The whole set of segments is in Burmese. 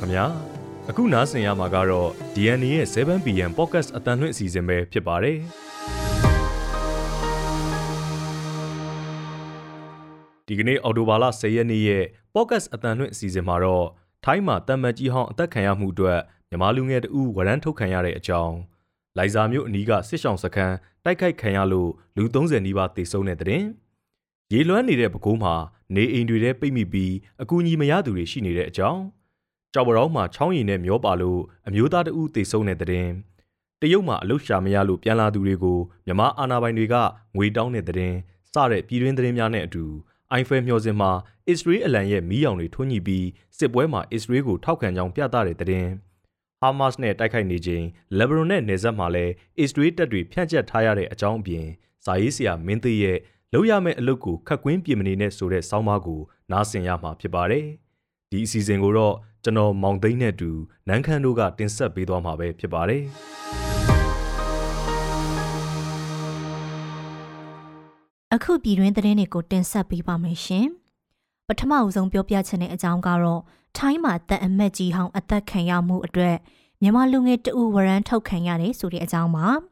ခင်ဗျာအခုနားဆင်ရမှာကတော့ DNA ရဲ့ 7PM Podcast အတန်လွင့်အစီအစဉ်ပဲဖြစ်ပါတယ်ဒီကနေ့အော်တိုဘာလ10ရက်နေ့ရဲ့ Podcast အတန်လွင့်အစီအစဉ်မှာတော့ထိုင်းမှာတမ်မတ်ကြီးဟောင်းအသက်ခံရမှုအတွက်မြန်မာလူငယ်တဦးဝရမ်းထုတ်ခံရတဲ့အကြောင်းလိုင်ဇာမြို့အနီးကစစ်ဆောင်စခန်းတိုက်ခိုက်ခံရလို့လူ30နီးပါးသေဆုံးတဲ့တဲ့ရေလွှမ်းနေတဲ့ပကိုးမှာနေအိမ်တွေထဲပိတ်မိပြီးအကူအညီမရသူတွေရှိနေတဲ့အကြောင်း ကြောက်ပရောင်းမှာချောင်းရည်နဲ့မျောပါလို့အမျိုးသားတဦးသေဆုံးတဲ့တဲ့တရုတ်မှာအလုရှာမရလို့ပြန်လာသူတွေကိုမြမအာဏာပိုင်တွေကငွေတောင်းတဲ့တဲ့စတဲ့ပြည်တွင်းသတင်းများနဲ့အတူအိုင်ဖယ်မျှော်စင်မှာအစ္စရေးအလံရဲ့မီးရောင်တွေထွန်းညှိပြီးစစ်ပွဲမှာအစ္စရေးကိုထောက်ခံကြောင်းပြသတဲ့တဲ့ဟာမတ်စ်နဲ့တိုက်ခိုက်နေချိန်လက်ဘနွန်နဲ့နယ်စပ်မှာလည်းအစ္စရေးတပ်တွေဖြန့်ကျက်ထားရတဲ့အကြောင်းအပြင်ဇာရေးဆရာမင်းသေးရဲ့လောက်ရမယ့်အလုပ်ကိုခက်ကွင်းပြင်မနေနဲ့ဆိုတဲ့ဆောင်းပါးကိုနားဆင်ရမှာဖြစ်ပါတယ်။ ဒီအစီအစဉ်ကိုတော့ကျွန်တော်မောင်သိန်းနဲ့တူနန်းခမ်းတို့ကတင်ဆက်ပေးသွားမှာပဲဖြစ်ပါတယ်။အခုပြည်တွင်းသတင်းတွေကိုတင်ဆက်ပေးပါမယ်ရှင်။ပထမအဆုံးပြောပြချင်တဲ့အကြောင်းကတော့ထိုင်းမှာတပ်အမတ်ကြီးဟောင်းအသက်ခံရမှုအတွက်မြန်မာလူငယ်တဦးဝရမ်းထုတ်ခံရတယ်ဆိုတဲ့အကြောင်းပါ။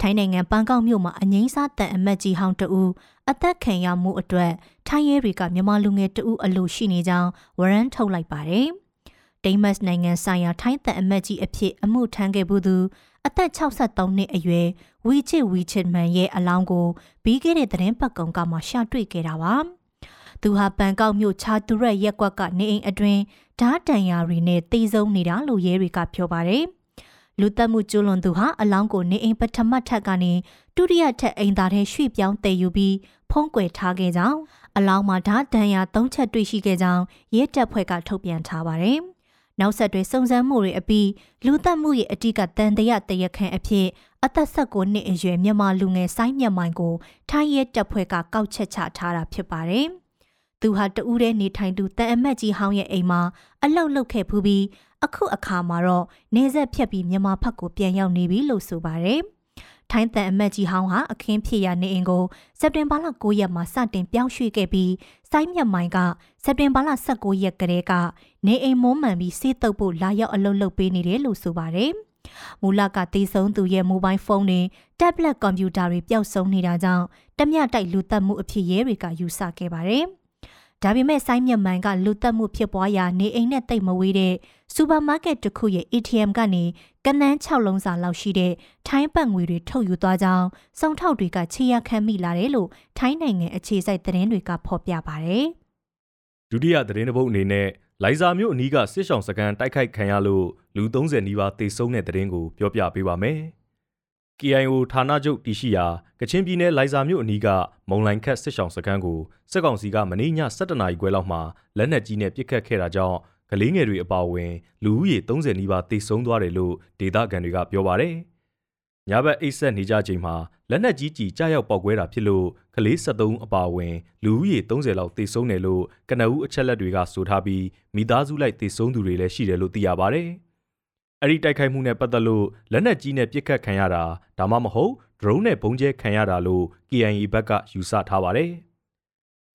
ထိုင်းနိုင်ငံပန်းကောက်မြို့မှာအငိမ့်စားတန်အမတ်ကြီးဟောင်းတဦးအသက်ခံရမှုအတွက်ထိုင်းရဲတွေကမြန်မာလူငယ်တဦးအလိုရှိနေကြောင်းဝရမ်းထုတ်လိုက်ပါတယ်။ဒိမတ်နိုင်ငံဆိုင်ရာထိုင်းတန်အမတ်ကြီးအဖြစ်အမှုထမ်းခဲ့မှုသူအသက်63နှစ်အရွယ်ဝီချစ်ဝီချစ်မန်ရဲ့အလောင်းကိုပြီးခဲ့တဲ့သတင်းပတ်ကုံကမှရှာတွေ့ခဲ့တာပါ။သူဟာပန်ကောက်မြို့ချာတူရက်ရက်ကွက်ကနေအိမ်အတွင်းဓာတ်တန်ရာတွေနဲ့တေးဆုံးနေတာလို့ရဲတွေကပြောပါတယ်။ လူသက်မှုကျူးလွန်သူဟာအလောင်းကိုနေအိမ်ပထမထပ်ကနေဒုတိယထပ်အိမ်သားထဲရွှေ့ပြောင်းတည်ယူပြီးဖုံးကွယ်ထားခဲ့ကြောင်းအလောင်းမှာဓာတ်ဒဏ်ရာ၃ချက်တွေ့ရှိခဲ့ကြောင်းရဲတပ်ဖွဲ့ကထုတ်ပြန်ထားပါတယ်။နောက်ဆက်တွဲစုံစမ်းမှုတွေအပြီးလူသက်မှုရဲ့အတိကတန်တရတရခန့်အဖြစ်အသက်16နှစ်အရွယ်မြန်မာလူငယ်ဆိုင်းမြတ်မိုင်ကိုထိုင်းရဲတပ်ဖွဲ့ကကောက်ချက်ချထားတာဖြစ်ပါတယ်။သူဟာတဦးတည်းနေထိုင်သူတန်အမတ်ကြီးဟောင်းရဲ့အိမ်မှာအလောက်လုတ်ခဲ့ဖူးပြီး အခုအခါမှာတော့နေဆက်ဖြတ်ပြီးမြန်မာဘက်ကိုပြန်ရောက်နေပြီလို့ဆိုပါတယ်။ထိုင်းတန်အမတ်ကြီးဟောင်းဟာအခင်းဖြစ်ရနေအိမ်ကိုစက်တင်ဘာလ9ရက်မှာစတင်ပြောင်းရွှေ့ခဲ့ပြီးစိုင်းမြတ်မိုင်ကစက်တင်ဘာလ19ရက်ကတည်းကနေအိမ်မုံမှန်ပြီးစေးတုပ်ဖို့လာရောက်အလုပ်လုပ်ပေးနေတယ်လို့ဆိုပါတယ်။မူလကတည်ဆုံးသူရဲ့မိုဘိုင်းဖုန်းတွေတက်ဘလက်ကွန်ပျူတာတွေပျောက်ဆုံးနေတာကြောင့်တမျှတိုက်လူသက်မှုအဖြစ်ရဲတွေကယူဆခဲ့ပါတယ်။ဒါပေမဲ့ဆိုင်းမြတ်မှန်ကလူတက်မှုဖြစ်ပွားရာနေအိမ်နဲ့တိတ်မဝေးတဲ့ စူပါမားကတ်တစ်ခုရဲ့ ATM ကနေကနန်း6လုံးစာလောက်ရှိတဲ့ထိုင်းပတ်ငွေတွေထုတ်ယူသွားကြောင်းစုံထောက်တွေကခြေရခံမိလာတယ်လို့ထိုင်းနိုင်ငံအခြေစိုက်သတင်းတွေကဖော်ပြပါတယ်။ဒုတိယသတင်းတစ်ပုဒ်အနေနဲ့လိုင်ဇာမြို့အနီးကစစ်ဆောင်စကန်တိုက်ခိုက်ခံရလို့လူ30နီးပါးသေဆုံးတဲ့သတင်းကိုပြောပြပေးပါမယ်။ KIO ဌာနချုပ်တည်ရှိရာကချင်ပြည်နယ်လိုင်ဇာမြို့အနီးကမုံလိုင်ခတ်စစ်ဆောင်စခန်းကိုစစ်ကောင်စီကမနေ့ည7:00နာရီခွဲလောက်မှာလက်နက်ကြီးနဲ့ပစ်ခတ်ခဲ့တာကြောင့် ကလေးငယ်တွေအပါအဝင် လူဦးရေ30နီးပါးသေဆုံးသွားတယ်လို့ဒေသခံတွေကပြောပါတယ်။ညဘက်အိတ်ဆက်နေကြချိန်မှာလက်နက်ကြီးကြီးကြားရောက်ပောက်ကွဲတာဖြစ်လို့ကလေး73အပါအဝင် လူဦးရေ30လောက်သေဆုံးတယ်လို့ကနအူးအချက်လက်တွေကဆိုထားပြီးမိသားစုလိုက်သေဆုံးသူတွေလည်းရှိတယ်လို့သိရပါတယ်။အဲ့ဒီတိုက်ခိုက်မှုနဲ့ပတ်သက်လို့လက်နက်ကြီးနဲ့ပစ်ခတ်ခံရတာဒါမှမဟုတ် drone နဲ့ပုံကျဲခံရတာလို့ KIA ဘက်ကယူဆထားပါတယ်။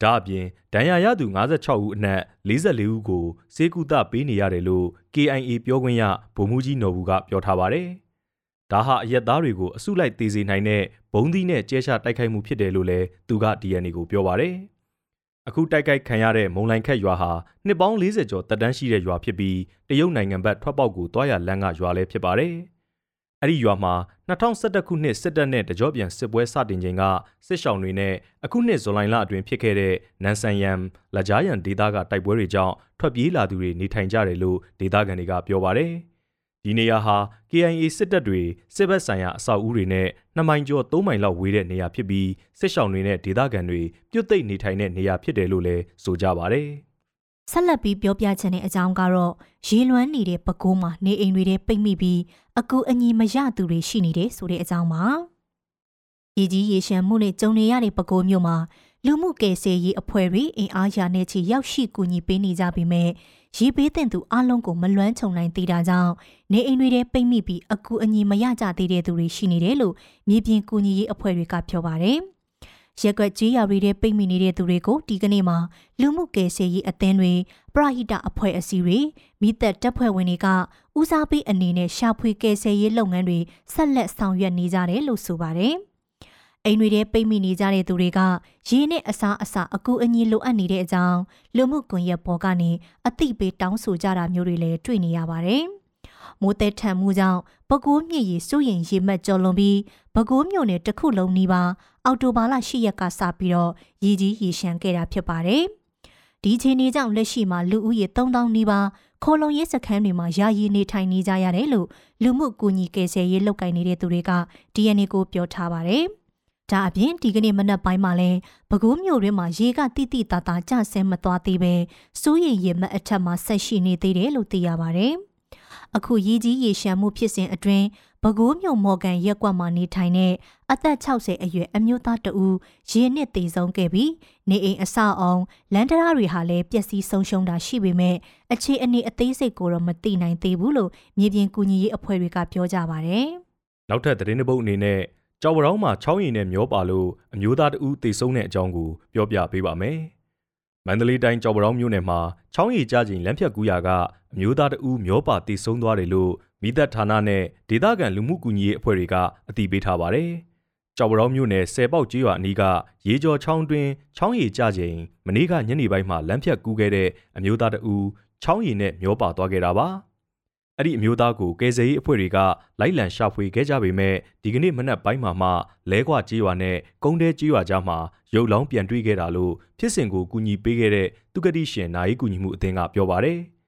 ဒါအပြင်ဒဏ်ရာရသူ56ဦးအနက်44ဦးကိုစေကူတာပေးနေရတယ်လို့ KIA ပြောခွင့်ရဗိုလ်မှူးကြီးနော်ဘူးကပြောထားပါတယ်။ဒါဟာအရက်သားတွေကိုအစုလိုက်တေးစေနိုင်တဲ့ဘုံသီးနဲ့ကျဲချတိုက်ခိုက်မှုဖြစ်တယ်လို့လည်းသူက DNA ကိုပြောပါတယ်။အခုတိုက်ခိုက်ခံရတဲ့မုံလိုင်ခက်ရွာဟာနှစ်ပေါင်း40ကျော်တက်တန်းရှိတဲ့ရွာဖြစ်ပြီးတရုတ်နိုင်ငံဘက်ထွက်ပေါက်ကိုတွားရလမ်းကရွာလည်းဖြစ်ပါတယ်။ အဲ့ဒီရွာမှာ2011ခုနှစ်စစ်တပ်နဲ့တကြောပြန်စစ်ပွဲစတင်ချိန်ကစစ်ရှောင်းတွေနဲ့အခုနှစ်ဇူလိုင်လအတွင်းဖြစ်ခဲ့တဲ့နန်ဆန်ယမ်လကြားယန်ဒေသကတိုက်ပွဲတွေကြောင့်ထွက်ပြေးလာသူတွေနေထိုင်ကြတယ်လို့ဒေသခံတွေကပြောပါတယ်။ဒီနေရာဟာ KIA စစ်တပ်တွေစစ်ဘက်ဆိုင်ရာအဆောက်အဦတွေနဲ့2မိုင်ကျော်3မိုင်လောက်ဝေးတဲ့နေရာဖြစ်ပြီးစစ်ရှောင်းတွေနဲ့ဒေသခံတွေပြုတ်သိပ်နေထိုင်တဲ့နေရာဖြစ်တယ်လို့လည်းဆိုကြပါဗျ။ဆက်လက်ပြီးပြောပြချင်တဲ့အကြောင်းကတော့ရေလွမ်းနေတဲ့ပကိုးမှာနေအိမ်တွေထဲပိတ်မိပြီး အကူအညီမရသူတွေရှိနေတယ်ဆိုတဲ့အကြောင်းပါ။ရေကြီးရေရှမ်းမှုနဲ့ကြုံနေရတဲ့ပကိုးမြို့မှာလူမှုကယ်ဆယ်ရေးအဖွဲ့တွေအင်အားရာနဲ့ချီရောက်ရှိကူညီပေးနေကြပေမဲ့ရေပေးတဲ့သူအလုံးကိုမလွမ်းခြုံနိုင်သေးတာကြောင့်နေအိမ်တွေထဲပိတ်မိပြီးအကူအညီမရကြသေးတဲ့သူတွေရှိနေတယ်လို့မြေပြင်ကူညီရေးအဖွဲ့တွေကပြောပါတယ် ရက်ကွက်ကြီးရွာတွေပိတ်မိနေတဲ့သူတွေကိုဒီကနေ့မှာလူမှုကယ်ဆယ်ရေးအသင်းတွေပရဟိတအဖွဲ့အစည်းတွေမိသက်တပ်ဖွဲ့ဝင်တွေကဦးစားပေးအနေနဲ့ရှာဖွေကယ်ဆယ်ရေးလုပ်ငန်းတွေဆက်လက်ဆောင်ရွက်နေကြတယ်လို့ဆိုပါတယ်။အိမ်တွေထဲပိတ်မိနေကြတဲ့သူတွေကရင်းနဲ့အစားအစာအကူအညီလိုအပ်နေတဲ့အကြောင်းလူမှုကွန်ရက်ပေါ်ကနေအသိပေးတောင်းဆိုကြတာမျိုးတွေလည်းတွေ့နေရပါတယ်။မိုးတဲထန်မှုကြောင့်ပဲခူးမြစ်ရေစိုးရင်ရေမှတ်ကျော်လွန်ပြီး ပဲခူးမြို့နယ်တစ်ခုလုံးနီးပါးအော်တိုဘာလ10ရက်ကစပြီးတော့ရေကြီးရေရှမ်းခဲ့တာဖြစ်ပါတယ်။ဒီချိန်ကြီးကြောင့်လက်ရှိမှာလူဦးရေ3000နီးပါးခိုးလုံရေးစခန်းတွေမှာယာယီနေထိုင်နေကြရတယ်လို့လူမှုကူညီကယ်ဆယ်ရေးလုပ်ကိုင်နေတဲ့သူတွေက DNA ကိုပြောထားပါတယ်။ဒါအပြင်ဒီကနေ့မနက်ပိုင်းမှာလဲပဲခူးမြို့တွင်မှာရေကတိတိတသားကျဆင်းမသွားသေးပဲစိုးရင်ရေမတ်အထက်မှာဆက်ရှိနေသေးတယ်လို့သိရပါတယ်။အခုရေးကြီးရေရှမ်းမှုဖြစ်စဉ်အတွင်း ပဲခူးမြို့မော်ကန်ရက်ကွက်မှာနေထိုင်တဲ့အသက်60အရွယ်အမျိုးသားတဦးရေနစ်သေဆုံးခဲ့ပြီးနေအိမ်အဆောက်အုံလန်တရာတွေဟာလည်းပျက်စီးဆုံးရှုံးတာရှိပေမဲ့အခြေအနေအသေးစိတ်ကိုတော့မသိနိုင်သေးဘူးလို့မြေပြင်ကူညီရေးအဖွဲ့တွေကပြောကြပါဗျ။နောက်ထပ်သတင်းတစ်ပုဒ်အနေနဲ့ကြော်ပရောင်းမှာချောင်းရည်နဲ့မျောပါလို့အမျိုးသားတဦးသေဆုံးတဲ့အကြောင်းကိုပြောပြပေးပါမယ်။မန္တလေးတိုင်းကြော်ပရောင်းမြို့နယ်မှာချောင်းရည်ကြခြင်းလမ်းဖြတ်ကူးရာက အမျိုးသားတဦးမျောပါတည်ဆုံးသွားတယ်လို့မိသက်ဌာနနဲ့ဒေသခံလူမှုကူညီရေးအဖွဲ့တွေကအသိပေးထားပါတယ်။ကြော်ပရောင်းမြို့နယ်ဆယ်ပေါက်ကျေးရွာအနီးကရေကျော်ချောင်းတွင်ချောင်းရည်ကြခြင်းမနေ့ကညနေပိုင်းမှာလမ်းဖြတ်ကူးခဲ့တဲ့အမျိုးသားတဦးချောင်းရည်နဲ့မျောပါသွားခဲ့တာပါ။အဲ့ဒီအမျိုးသားကိုကယ်ဆယ်ရေးအဖွဲ့တွေကလိုက်လံရှာဖွေခဲ့ကြပေမဲ့ဒီကနေ့မနက်ပိုင်းမှာမှလဲခွကြေးရွာနဲ့ကုန်းတဲကြေးရွာကြားမှာရုပ်လောင်းပြန်တွေ့ခဲ့တာလို့ဖြစ်စဉ်ကိုကူညီပေးခဲ့တဲ့သူကတိရှင်နာယီကူညီမှုအသင်းကပြောပါတယ်။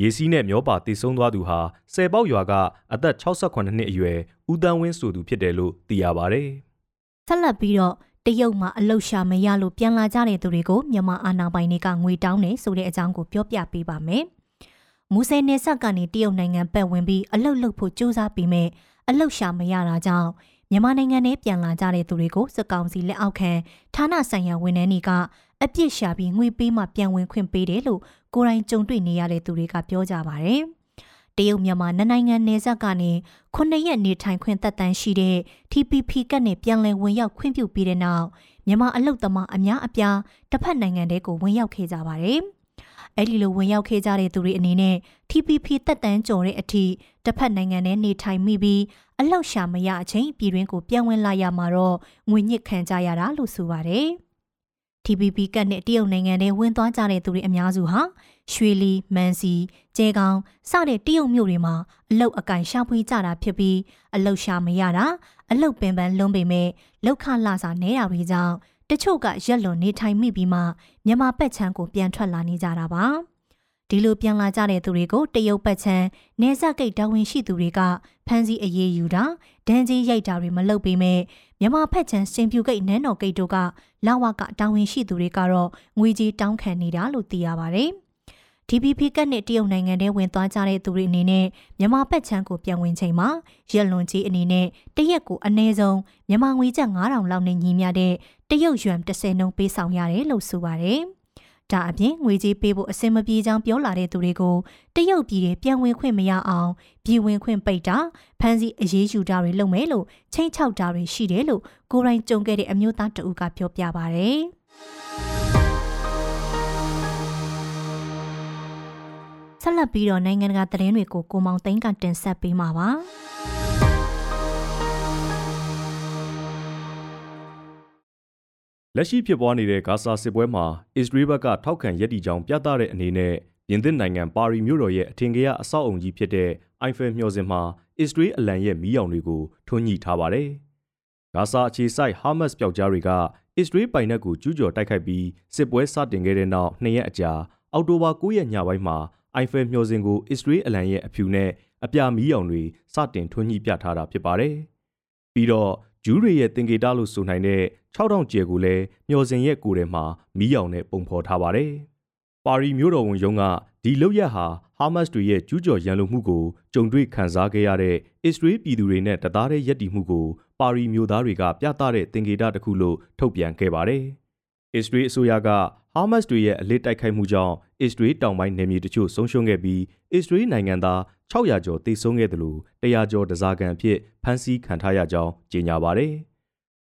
ရေစီးနဲ့မျောပါတည်ဆုံးသွားသူဟာဆယ်ပေါက်ရွာကအသက်68နှစ်အရွယ်ဦးတန်းဝင်းဆိုသူဖြစ်တယ်လို့သိရပါတယ်။ဆက်လက်ပြီးတော့တရုတ်မှာအလုရှာမရလို့ပြန်လာကြတဲ့သူတွေကိုမြန်မာအာဏာပိုင်တွေကငွေတောင်းနေဆိုတဲ့အကြောင်းကိုပြောပြပေးပါမယ်။မူဆယ်နယ်စပ်ကနေတရုတ်နိုင်ငံပတ်ဝင်ပြီးအလုတ်လုတ်ဖို့ကြိုးစားပြီးမဲ့အလုတ်ရှာမရတာကြောင့်မြန်မာနိုင်ငံထဲပြန်လာကြတဲ့သူတွေကိုစကောင်စီလက်အောက်ခံဌာနဆိုင်ရာဝန်ထမ်းတွေကအပြစ်ရှာပြီးငွေပေးမှပြန်ဝင်ခွင့်ပေးတယ်လို့ ကိုယ်တိုင်ကြုံတွေ့နေရတဲ့သူတွေကပြောကြပါဗျ။တရုတ်မြန်မာနိုင်ငံနယ်စပ်ကနေခုနှစ်ရက်နေထိုင်ခွင့်သက်တမ်းရှိတဲ့ TPP ကတ်နဲ့ပြန်လည်ဝင်ရောက်ခွင့်ပြုပြီးတဲ့နောက်မြန်မာအလုတ်သမားအများအပြားတစ်ဖက်နိုင်ငံတွေကိုဝင်ရောက်ခဲ့ကြပါတယ်။အဲ့ဒီလိုဝင်ရောက်ခဲ့ကြတဲ့သူတွေအနေနဲ့ TPP တက်တန်းကြော်တဲ့အထိတစ်ဖက်နိုင်ငံနဲ့နေထိုင်မိပြီးအလောက်ရှာမရအချိန်ပြည်တွင်းကိုပြန်ဝင်လာရမှာတော့ငွေညစ်ခံကြရတာလို့ဆိုပါတယ်။ TPP ကတ်နဲ့တရုတ်နိုင်ငံထဲဝင်သွားကြတဲ့သူတွေအများစုဟာရွှေလီမန်စီကျဲကောင်းစတဲ့တရုတ်မြို့တွေမှာအလုတ်အကင်ရှာဖွေကြတာဖြစ်ပြီးအလုတ်ရှာမရတာအလုတ်ပင်ပန်းလွန်းပေမဲ့လောက်ခလာစာနေတာတွေကြောင့်တချို့ကရက်လွန်နေထိုင်မိပြီးမှမြန်မာပတ်ချမ်းကိုပြန်ထွက်လာနေကြတာပါ ဒီလိုပြန်လာကြတဲ့သူတွေကိုတရုတ်ပတ်ချမ်းနေဆက်ကိတ်တာဝန်ရှိသူတွေကဖမ်းဆီးအရေးယူတာဒဏ်ကြီးရိုက်တာတွေမလုပ်ပေမဲ့မြန်မာဖက်ချမ်းစင်ပြူကိတ်နန်းတော်ကိတ်တို့ကလာဝကတာဝန်ရှိသူတွေကတော့ငွေကြီးတောင်းခံနေတာလို့သိရပါတယ်။ DPP ကတ်နဲ့တရုတ်နိုင်ငံထဲဝင်သွားကြတဲ့သူတွေအနေနဲ့မြန်မာပတ်ချမ်းကိုပြန်ဝင်ချိန်မှာရက်လွန်ကြီးအနေနဲ့တရက်ကိုအနည်းဆုံးမြန်မာငွေကျပ်9000လောက်နဲ့ညီမျှတဲ့တရုတ်ယွမ်30နှုန်းပေးဆောင်ရတယ်လို့ဆိုပါတယ်။ ဒါအပြင်ငွေကြေးပေးဖို့အဆင်မပြေကြောင်းပြောလာတဲ့သူတွေကိုတရုတ်ပြည်တွေပြန်ဝင်ခွင့်မရအောင်ပြည်ဝင်ခွင့်ပိတ်တာဖမ်းဆီးအရေးယူတာတွေလုပ်မယ်လို့ချိန်ချောက်တာတွေရှိတယ်လို့ကိုရိုင်းကြုံခဲ့တဲ့အမျိုးသားတဦးကပြောပြပါဗျ။ဆက်လက်ပြီးတော့နိုင်ငံတကာသတင်းတွေကိုကိုမောင်သိန်းကတင်ဆက်ပေးမှာပါ လက်ရှိဖြစ်ပွားနေတဲ့ဂါဇာစစ်ပွဲမှာအစ္စရေးဘက်ကထောက်ခံရည်တည်ကြောင်းပြသတဲ့အနေနဲ့ပြင်သစ်နိုင်ငံပါရီမြို့တော်ရဲ့အထင်ကရအဆောက်အုံကြီးဖြစ်တဲ့အိုင်ဖယ်မျှော်စင်မှာအစ္စရေးအလံရဲ့မီးရောင်တွေကိုထွန်းညှိထားပါတယ်။ဂါဇာအခြေစိုက်ဟာမတ်စ်ပျောက်ကြားတွေကအစ္စရေးပိုင်နက်ကိုကျူးကျော်တိုက်ခိုက်ပြီးစစ်ပွဲစတင်ခဲ့တဲ့နောက်နှစ်ရက်အကြာအောက်တိုဘာ9ရက်ညပိုင်းမှာအိုင်ဖယ်မျှော်စင်ကိုအစ္စရေးအလံရဲ့အဖြူနဲ့အပြာမီးရောင်တွေစတင်ထွန်းညှိပြထားတာဖြစ်ပါတယ်။ပြီးတော့ ဂျူးတွေရဲ့တင်ကေတာလို့ဆိုနိုင်တဲ့6000ကျယ်ကိုလည်းမျှော်စင်ရဲ့ကိုယ်ထဲမှာမီးရောင်နဲ့ပုံဖော်ထားပါတယ်။ပါရီမြို့တော်ဝန်ရုံးကဒီလောက်ရက်ဟာဟာမတ်စ်တွေရဲ့ကျူးကျော်ရန်လိုမှုကိုကြုံတွေ့ခံစားခဲ့ရတဲ့အစ္စရေးပြည်သူတွေနဲ့တသားတည်းယက်တီမှုကိုပါရီမြို့သားတွေကပြသတဲ့တင်ကေတာတစ်ခုလို့ထုတ်ပြန်ခဲ့ပါတယ်။အစ္စရေးအစိုးရကဟာမတ်စ်တွေရဲ့အလစ်တိုက်ခိုက်မှုကြောင့်အစ္စရေးတောင်ပိုင်းနယ်မြေတချို့ဆုံးရှုံးခဲ့ပြီးအစ္စရေးနိုင်ငံသား 600ကျော်သေဆုံးခဲ့တယ်လို့100ကျော်တစားကန်အဖြစ်ဖမ်းဆီးခံထားရကြောင်းကြေညာပါတယ်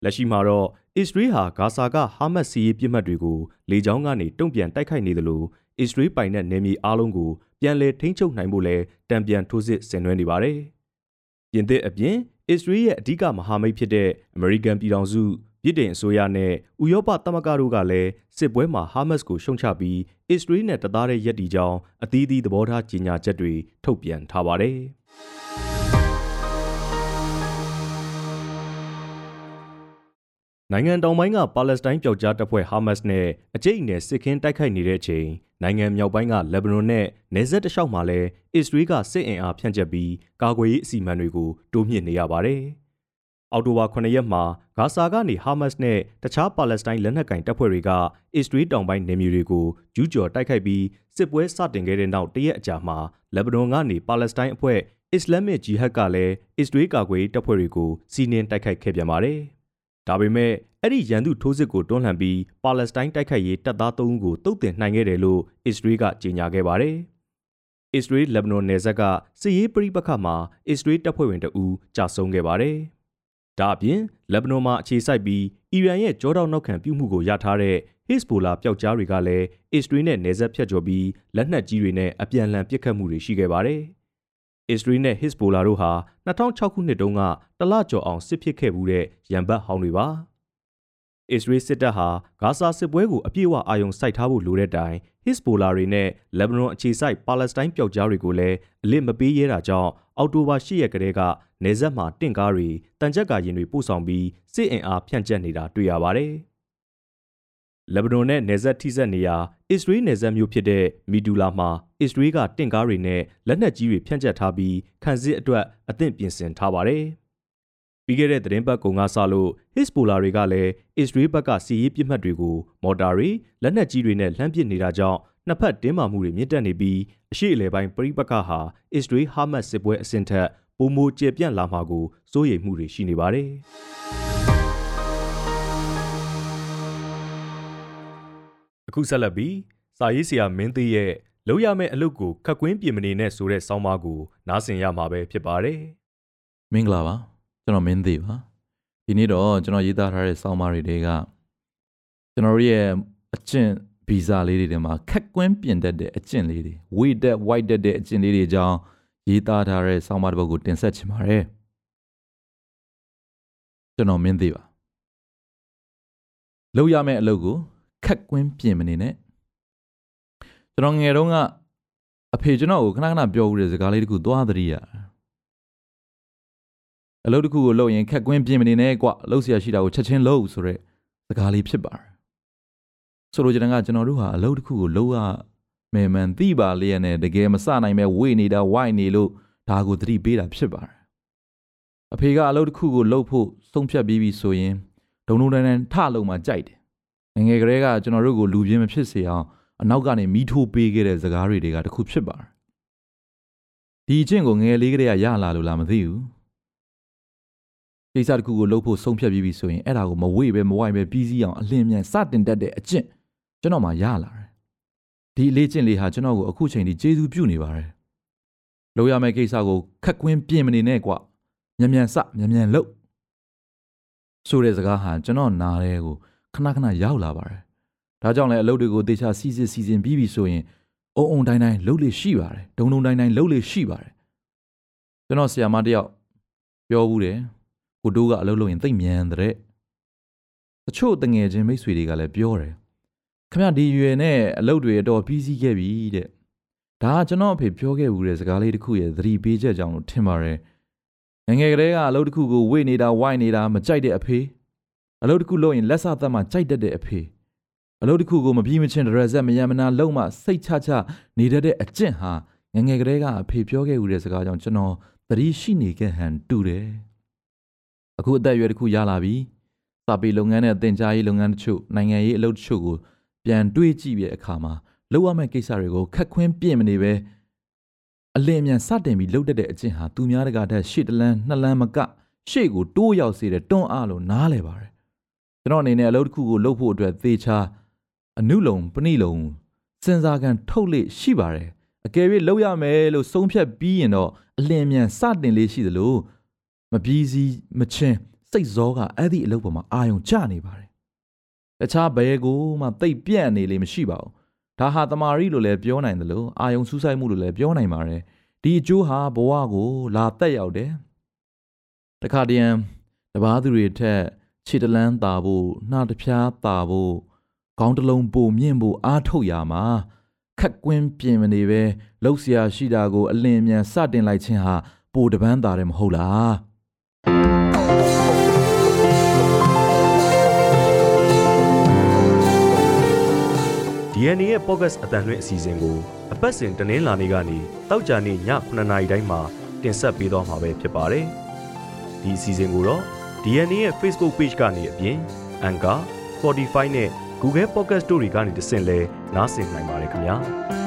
လက်ရှိမှာတော့အစ္စရေးဟာဂါဇာကဟာမတ်စီရေးပြစ်မှတ်တွေကိုလေကြောင်းကနေတုံ့ပြန်တိုက်ခိုက်နေတယ်လို့အစ္စရေးပိုင်တဲ့နယ်မြေအားလုံးကိုပြန်လည်ထိန်းချုပ်နိုင်ဖို့လဲတံပြန်ထိုးစစ်ဆင်နွှဲနေပါတယ်။ပြင်သစ်အပြင်အစ္စရေးရဲ့အဓိကမဟာမိတ်ဖြစ်တဲ့အမေရိကန်ပြည်ထောင်စု ပြည်တင်အစိုးရနဲ့ဥရောပသမဂ္ဂတို့ကလည်းစစ်ပွဲမှာဟာမတ်စ်ကိုရှုံချပြီးအစ္စရေးနဲ့တသားတည်းရက်တီကြောင်းအသီးသီးသဘောထားကြေညာချက်တွေထုတ်ပြန်ထားပါတယ်။နိုင်ငံတောင်ပိုင်းကပါလက်စတိုင်းပျောက်ကြားတပ်ဖွဲ့ဟာမတ်စ်နဲ့အကြိတ်အနယ်စစ်ခင်းတိုက်ခိုက်နေတဲ့အချိန်နိုင်ငံမြောက်ပိုင်းကလက်ဘနွန်နဲ့နယ်စပ်တလျှောက်မှာလည်းအစ္စရေးကစစ်အင်အားဖြန့်ကျက်ပြီးကာကွယ်ရေးအစီအမံတွေကိုတိုးမြှင့်နေရပါတယ်။ အောက်တိုဘာ9ရက်မှာဂါဇာကနေဟာမတ်စ်နဲ့တခြားပါလက်စတိုင်းလက်နက်ကင်တပ်ဖွဲ့တွေကအစ္စရေးတောင်ပိုင်းနယ်မြေတွေကိုကျူးကျော်တိုက်ခိုက်ပြီးစစ်ပွဲစတင်ခဲ့တဲ့နောက်တရက်အကြာမှာလက်ဘနွန်ကနေပါလက်စတိုင်းအဖွဲ့အစ္စလာမစ်ဂျီဟတ်ကလည်းအစ္စရေးကာကွယ်ရေးတပ်ဖွဲ့တွေကိုစီးနင်းတိုက်ခိုက်ခဲ့ပြန်ပါတယ်။ဒါပေမဲ့အဲ့ဒီရန်သူထိုးစစ်ကိုတွန်းလှန်ပြီးပါလက်စတိုင်းတိုက်ခိုက်ရေးတပ်သား၃ဦးကိုတုတ်တင်နိုင်ခဲ့တယ်လို့အစ္စရေးကကြေညာခဲ့ပါတယ်။အစ္စရေးလက်ဘနွန်နယ်စပ်ကစစ်ရေးပဋိပက္ခမှာအစ္စရေးတပ်ဖွဲ့ဝင်တအူးကြာဆုံးခဲ့ပါတယ်။ ဒါအပြင်လက်ဘနွန်မှာအခြေစိုက်ပြီးအီရန်ရဲ့ကြောတောက်နောက်ခံပြုမှုကိုရထားတဲ့ဟစ်ဘိုလာပျောက်ကြားတွေကလည်းအစ္စရေးနဲ့နယ်စပ်ဖြတ်ကျော်ပြီးလက်နက်ကြီးတွေနဲ့အပြန်အလှန်ပစ်ခတ်မှုတွေရှိခဲ့ပါတယ်။အစ္စရေးနဲ့ဟစ်ဘိုလာတို့ဟာ2006ခုနှစ်တုန်းကတလကျော်အောင်စစ်ဖြစ်ခဲ့မှုတဲ့ရန်ဘတ်ဟောင်းတွေပါ အစ္စရေးစစ်တပ်ဟာဂါဇာစစ်ပွဲကိုအပြည့်အဝအာရုံစိုက်ထားဖို့လိုတဲ့တိုင်ဟစ်ဘိုလာတွေနဲ့လက်ဘနွန်အခြေစိုက်ပါလက်စတိုင်းပျောက်ကြားတွေကိုလည်းအလစ်မပေးရဲတာကြောင့်အောက်တိုဘာ10ရက်ကတည်းကနေဆက်မှာတင့်ကားတွေတန်ကြပ်ကာရင်တွေပို့ဆောင်ပြီးစစ်အင်အားဖြန့်ကျက်နေတာတွေ့ရပါတယ်။လက်ဘနွန်နဲ့နယ်စပ်ထိစပ်နေရာအစ္စရေးနယ်စပ်မြို့ဖြစ်တဲ့မီဒူလာမှာအစ္စရေးကတင့်ကားတွေနဲ့လက်နက်ကြီးတွေဖြန့်ကျက်ထားပြီးခံစစ်အတွက်အသင့်ပြင်ဆင်ထားပါတယ်။ ပြီးခဲ့တဲ့သတင်းပတ်ကုံကစလို့ဟစ်ဘိုလာတွေကလည်းအစ္စရေးဘက်ကစီရေးပစ်မှတ်တွေကိုမော်တာတွေလက်နက်ကြီးတွေနဲ့လှမ်းပစ်နေတာကြောင့်နှစ်ဖက်တင်းမာမှုတွေမြင့်တက်နေပြီးအရှိအလဲပိုင်းပြိပက္ခဟာအစ္စရေးဟာမတ်စစ်ပွဲအဆင့်ထက်ပုံမိုကျေပြန့်လာမှာကိုစိုးရိမ်မှုတွေရှိနေပါတယ်။အခုဆက်လက်ပြီးစာရေးဆရာမင်းသေးရဲ့လောက်ရမယ့်အလုပ်ကိုခက်ကွင်းပြင်မနေနဲ့ဆိုတဲ့ဆောင်းပါးကိုနားဆင်ရမှာပဲဖြစ်ပါတယ်မင်္ဂလာပါ ကျွန်တော်မင်းသေးပါဒီနေ့တော့ကျွန်တော်ရေးသားထားတဲ့ဆောင်းပါးတွေတွေကကျွန်တော်ရဲ့အကျင့်ဗီဇာလေးတွေထဲမှာခက်ကွင်းပြင်တတ်တဲ့အကျင့်လေးတွေ weight that white တတ်တဲ့အကျင့်လေးတွေအကြောင်းရေးသားထားတဲ့ဆောင်းပါးတစ်ပုဒ်ကိုတင်ဆက်ချင်ပါတယ်ကျွန်တော်မင်းသေးပါလောက်ရမယ့်အလုပ်ကိုခက်ကွင်းပြင်မနေနဲ့ကျွန်တော်ငယ်တုန်းကအဖေကျွန်တော်ကိုခဏခဏပြောဦးတဲ့စကားလေးတခုသွားသတိရ အလုပ်တစ်ခုကိုလုပ်ရင်ခက်ကွင်းပြင်မနေနဲ့ကွလုပ်เสียရှိတာကိုချက်ချင်းလုပ်ဆိုတဲ့စကားလေးဖြစ်ပါတယ်ဆိုလိုချင်တာကကျွန်တော်တို့ဟာအလုပ်တစ်ခုကိုလုပ်ရမယ်မှန်သိပါလျက်နဲ့တကယ်မစနိုင်မဲ့ဝေ့နေတာဝိုက်နေလို့ဒါကိုသတိပေးတာဖြစ်ပါတယ်အဖေကအလုပ်တစ်ခုကိုလုပ်ဖို့ဆုံးဖြတ်ပြီးပြီဆိုရင်ဒုံဒုံတန်းတန်းထလုံးမှကြိုက်တယ်ငငယ်ကလေးကကျွန်တော်တို့ကိုလူပြင်းမဖြစ်စေအောင်အနောက်ကနေမီးထိုးပေးခဲ့တဲ့စကားတွေကတခုဖြစ်ပါတယ်ဒီအချင်းကိုငယ်လေးကလေးကရလာလို့လားမသိဘူး ကိစ္စတစ်ခုကိုလုပ်ဖို့ဆုံးဖြတ်ပြီးပြီဆိုရင်အဲ့ဒါကိုမဝေ့ပဲမဝိုက်ပဲပြီးစီးအောင်အလင်းမြန်စတင်တတ်တဲ့အကျင့်ကျွန်တော်မှရလာတယ်ဒီအလေးကျင့်လေးဟာကျွန်တော်ကိုအခုချိန်ထိကျေးဇူးပြုနေပါတယ်လုပ်ရမယ့်ကိစ္စကိုခက်ကွင်းပြင်မနေနဲ့ကွမြန်မြန်စမြန်မြန်လုပ်ဆိုတဲ့စကားဟာကျွန်တော်နားရဲကိုခဏခဏရောက်လာပါတယ်။ဒါကြောင့်လည်းအလုပ်တွေကိုတေချာစီစစ်စီစဉ်ပြီးပြီဆိုရင်အုံအုံတိုင်းတိုင်းလှုပ်လေရှိပါတယ်။ဒုံဒုံတိုင်းတိုင်းလှုပ်လေရှိပါတယ်။ကျွန်တော်ဆရာမတယောက်ပြောဘူးတယ်။ ကိုတိုးကအလုပ်လုပ်ရင်သိမ့်မြန်တဲ့။တချို့တငယ်ချင်းမိတ်ဆွေတွေကလည်းပြောတယ်။ခမဒီရွယ်နဲ့အလုပ်တွေတော့ပြီးစီးခဲ့ပြီတဲ့။ဒါကကျွန်တော်အဖေပြောခဲ့ဘူးတဲ့စကားလေးတစ်ခုရဲ့သတိပေးချက်ကြောင့်လို့ထင်ပါတယ်။ငငယ်ကလေးကအလုပ်တစ်ခုကိုဝေ့နေတာဝိုက်နေတာမကြိုက်တဲ့အဖေ။အလုပ်တစ်ခုလုပ်ရင်လက်စသက်မှကြိုက်တတ်တဲ့အဖေအလုပ်တစ်ခုကိုမပြီးမချင်းဒရဇက်မယံမနာလုံးမှစိတ်ချချနေတတ်တဲ့အကျင့်ဟာငငယ်ကလေးကအဖေပြောခဲ့ဦးတဲ့စကားကြောင့်ကျွန်တော်သတိရှိနေခဲ့ဟန်တူတယ် အခုအသက်အရွယ်တစ်ခုရလာပြီစာပေလုပ်ငန်းနဲ့သင်ကြားရေးလုပ်ငန်းတချို့နိုင်ငံရေးအလုပ်တချို့ကိုပြန်တွေးကြည့်ပြီးအခါမှာလုပ်ရမယ့်ကိစ္စတွေကိုခက်ခွင်းပြင့်မနေပဲအလင်းမြန်စတင်ပြီးလှုပ်တတ်တဲ့အကျင့်ဟာသူများတကာတဲ့ရှေ့တလန်းနှစ်လန်းမကရှေ့ကိုတိုးရောက်စေတဲ့တွန်းအားလို့နားလဲပါတယ်ကျွန်တော်အနေနဲ့အလုပ်တစ်ခုကိုလုပ်ဖို့အတွက်သေချာအနုလုံပဏိလုံစဉ်းစားကန်ထုတ်လေရှိပါတယ်အကယ်၍လုပ်ရမယ်လို့ဆုံးဖြတ်ပြီးရင်တော့အလင်းမြန်စတင်လေးရှိသလို မပြီးစီးမချင်းစိတ်ဇောကအဲ့ဒီအလုပ်ပေါ်မှာအာယုံကျနေပါတယ်တခြားဘယ်ကိုမှတိတ်ပြန့်နေလေမရှိပါဘူးဒါဟာတမာရီလို့လည်းပြောနိုင်တယ်လို့အာယုံစူးစိုက်မှုလို့လည်းပြောနိုင်ပါတယ်ဒီအကျိုးဟာဘဝကိုလာတက်ရောက်တယ်တခါတည်းရန်တပားသူတွေထက်ခြေတလန်းတာဖို့နှာတစ်ပြားတာဖို့ခေါင်းတစ်လုံးပိုမြင့်ဖို့အားထုတ်ရမှာခက်ကွင်းပြင်မနေပဲလှုပ်ရှားရှိတာကိုအလင်းမြန်စတင်လိုက်ခြင်းဟာပိုတပန်းတာတယ်မဟုတ်လား DNA ရဲ့ podcast အတန်လွှင့်အစီအစဉ်ကိုအပတ်စဉ်တနင်္လာနေ့ကနေတောက်ကြနေ့ည9:00နာရီတိုင်းမှာတင်ဆက်ပေးသွားမှာပဲဖြစ်ပါတယ်။ဒီအစီအစဉ်ကိုတော့ DNA ရဲ့ Facebook Page ကနေအပြင် Anchor, Spotify နဲ့ Google Podcast တို့တွေကနေတဆင့်လဲနားဆင်နိုင်ပါတယ်ခင်ဗျာ။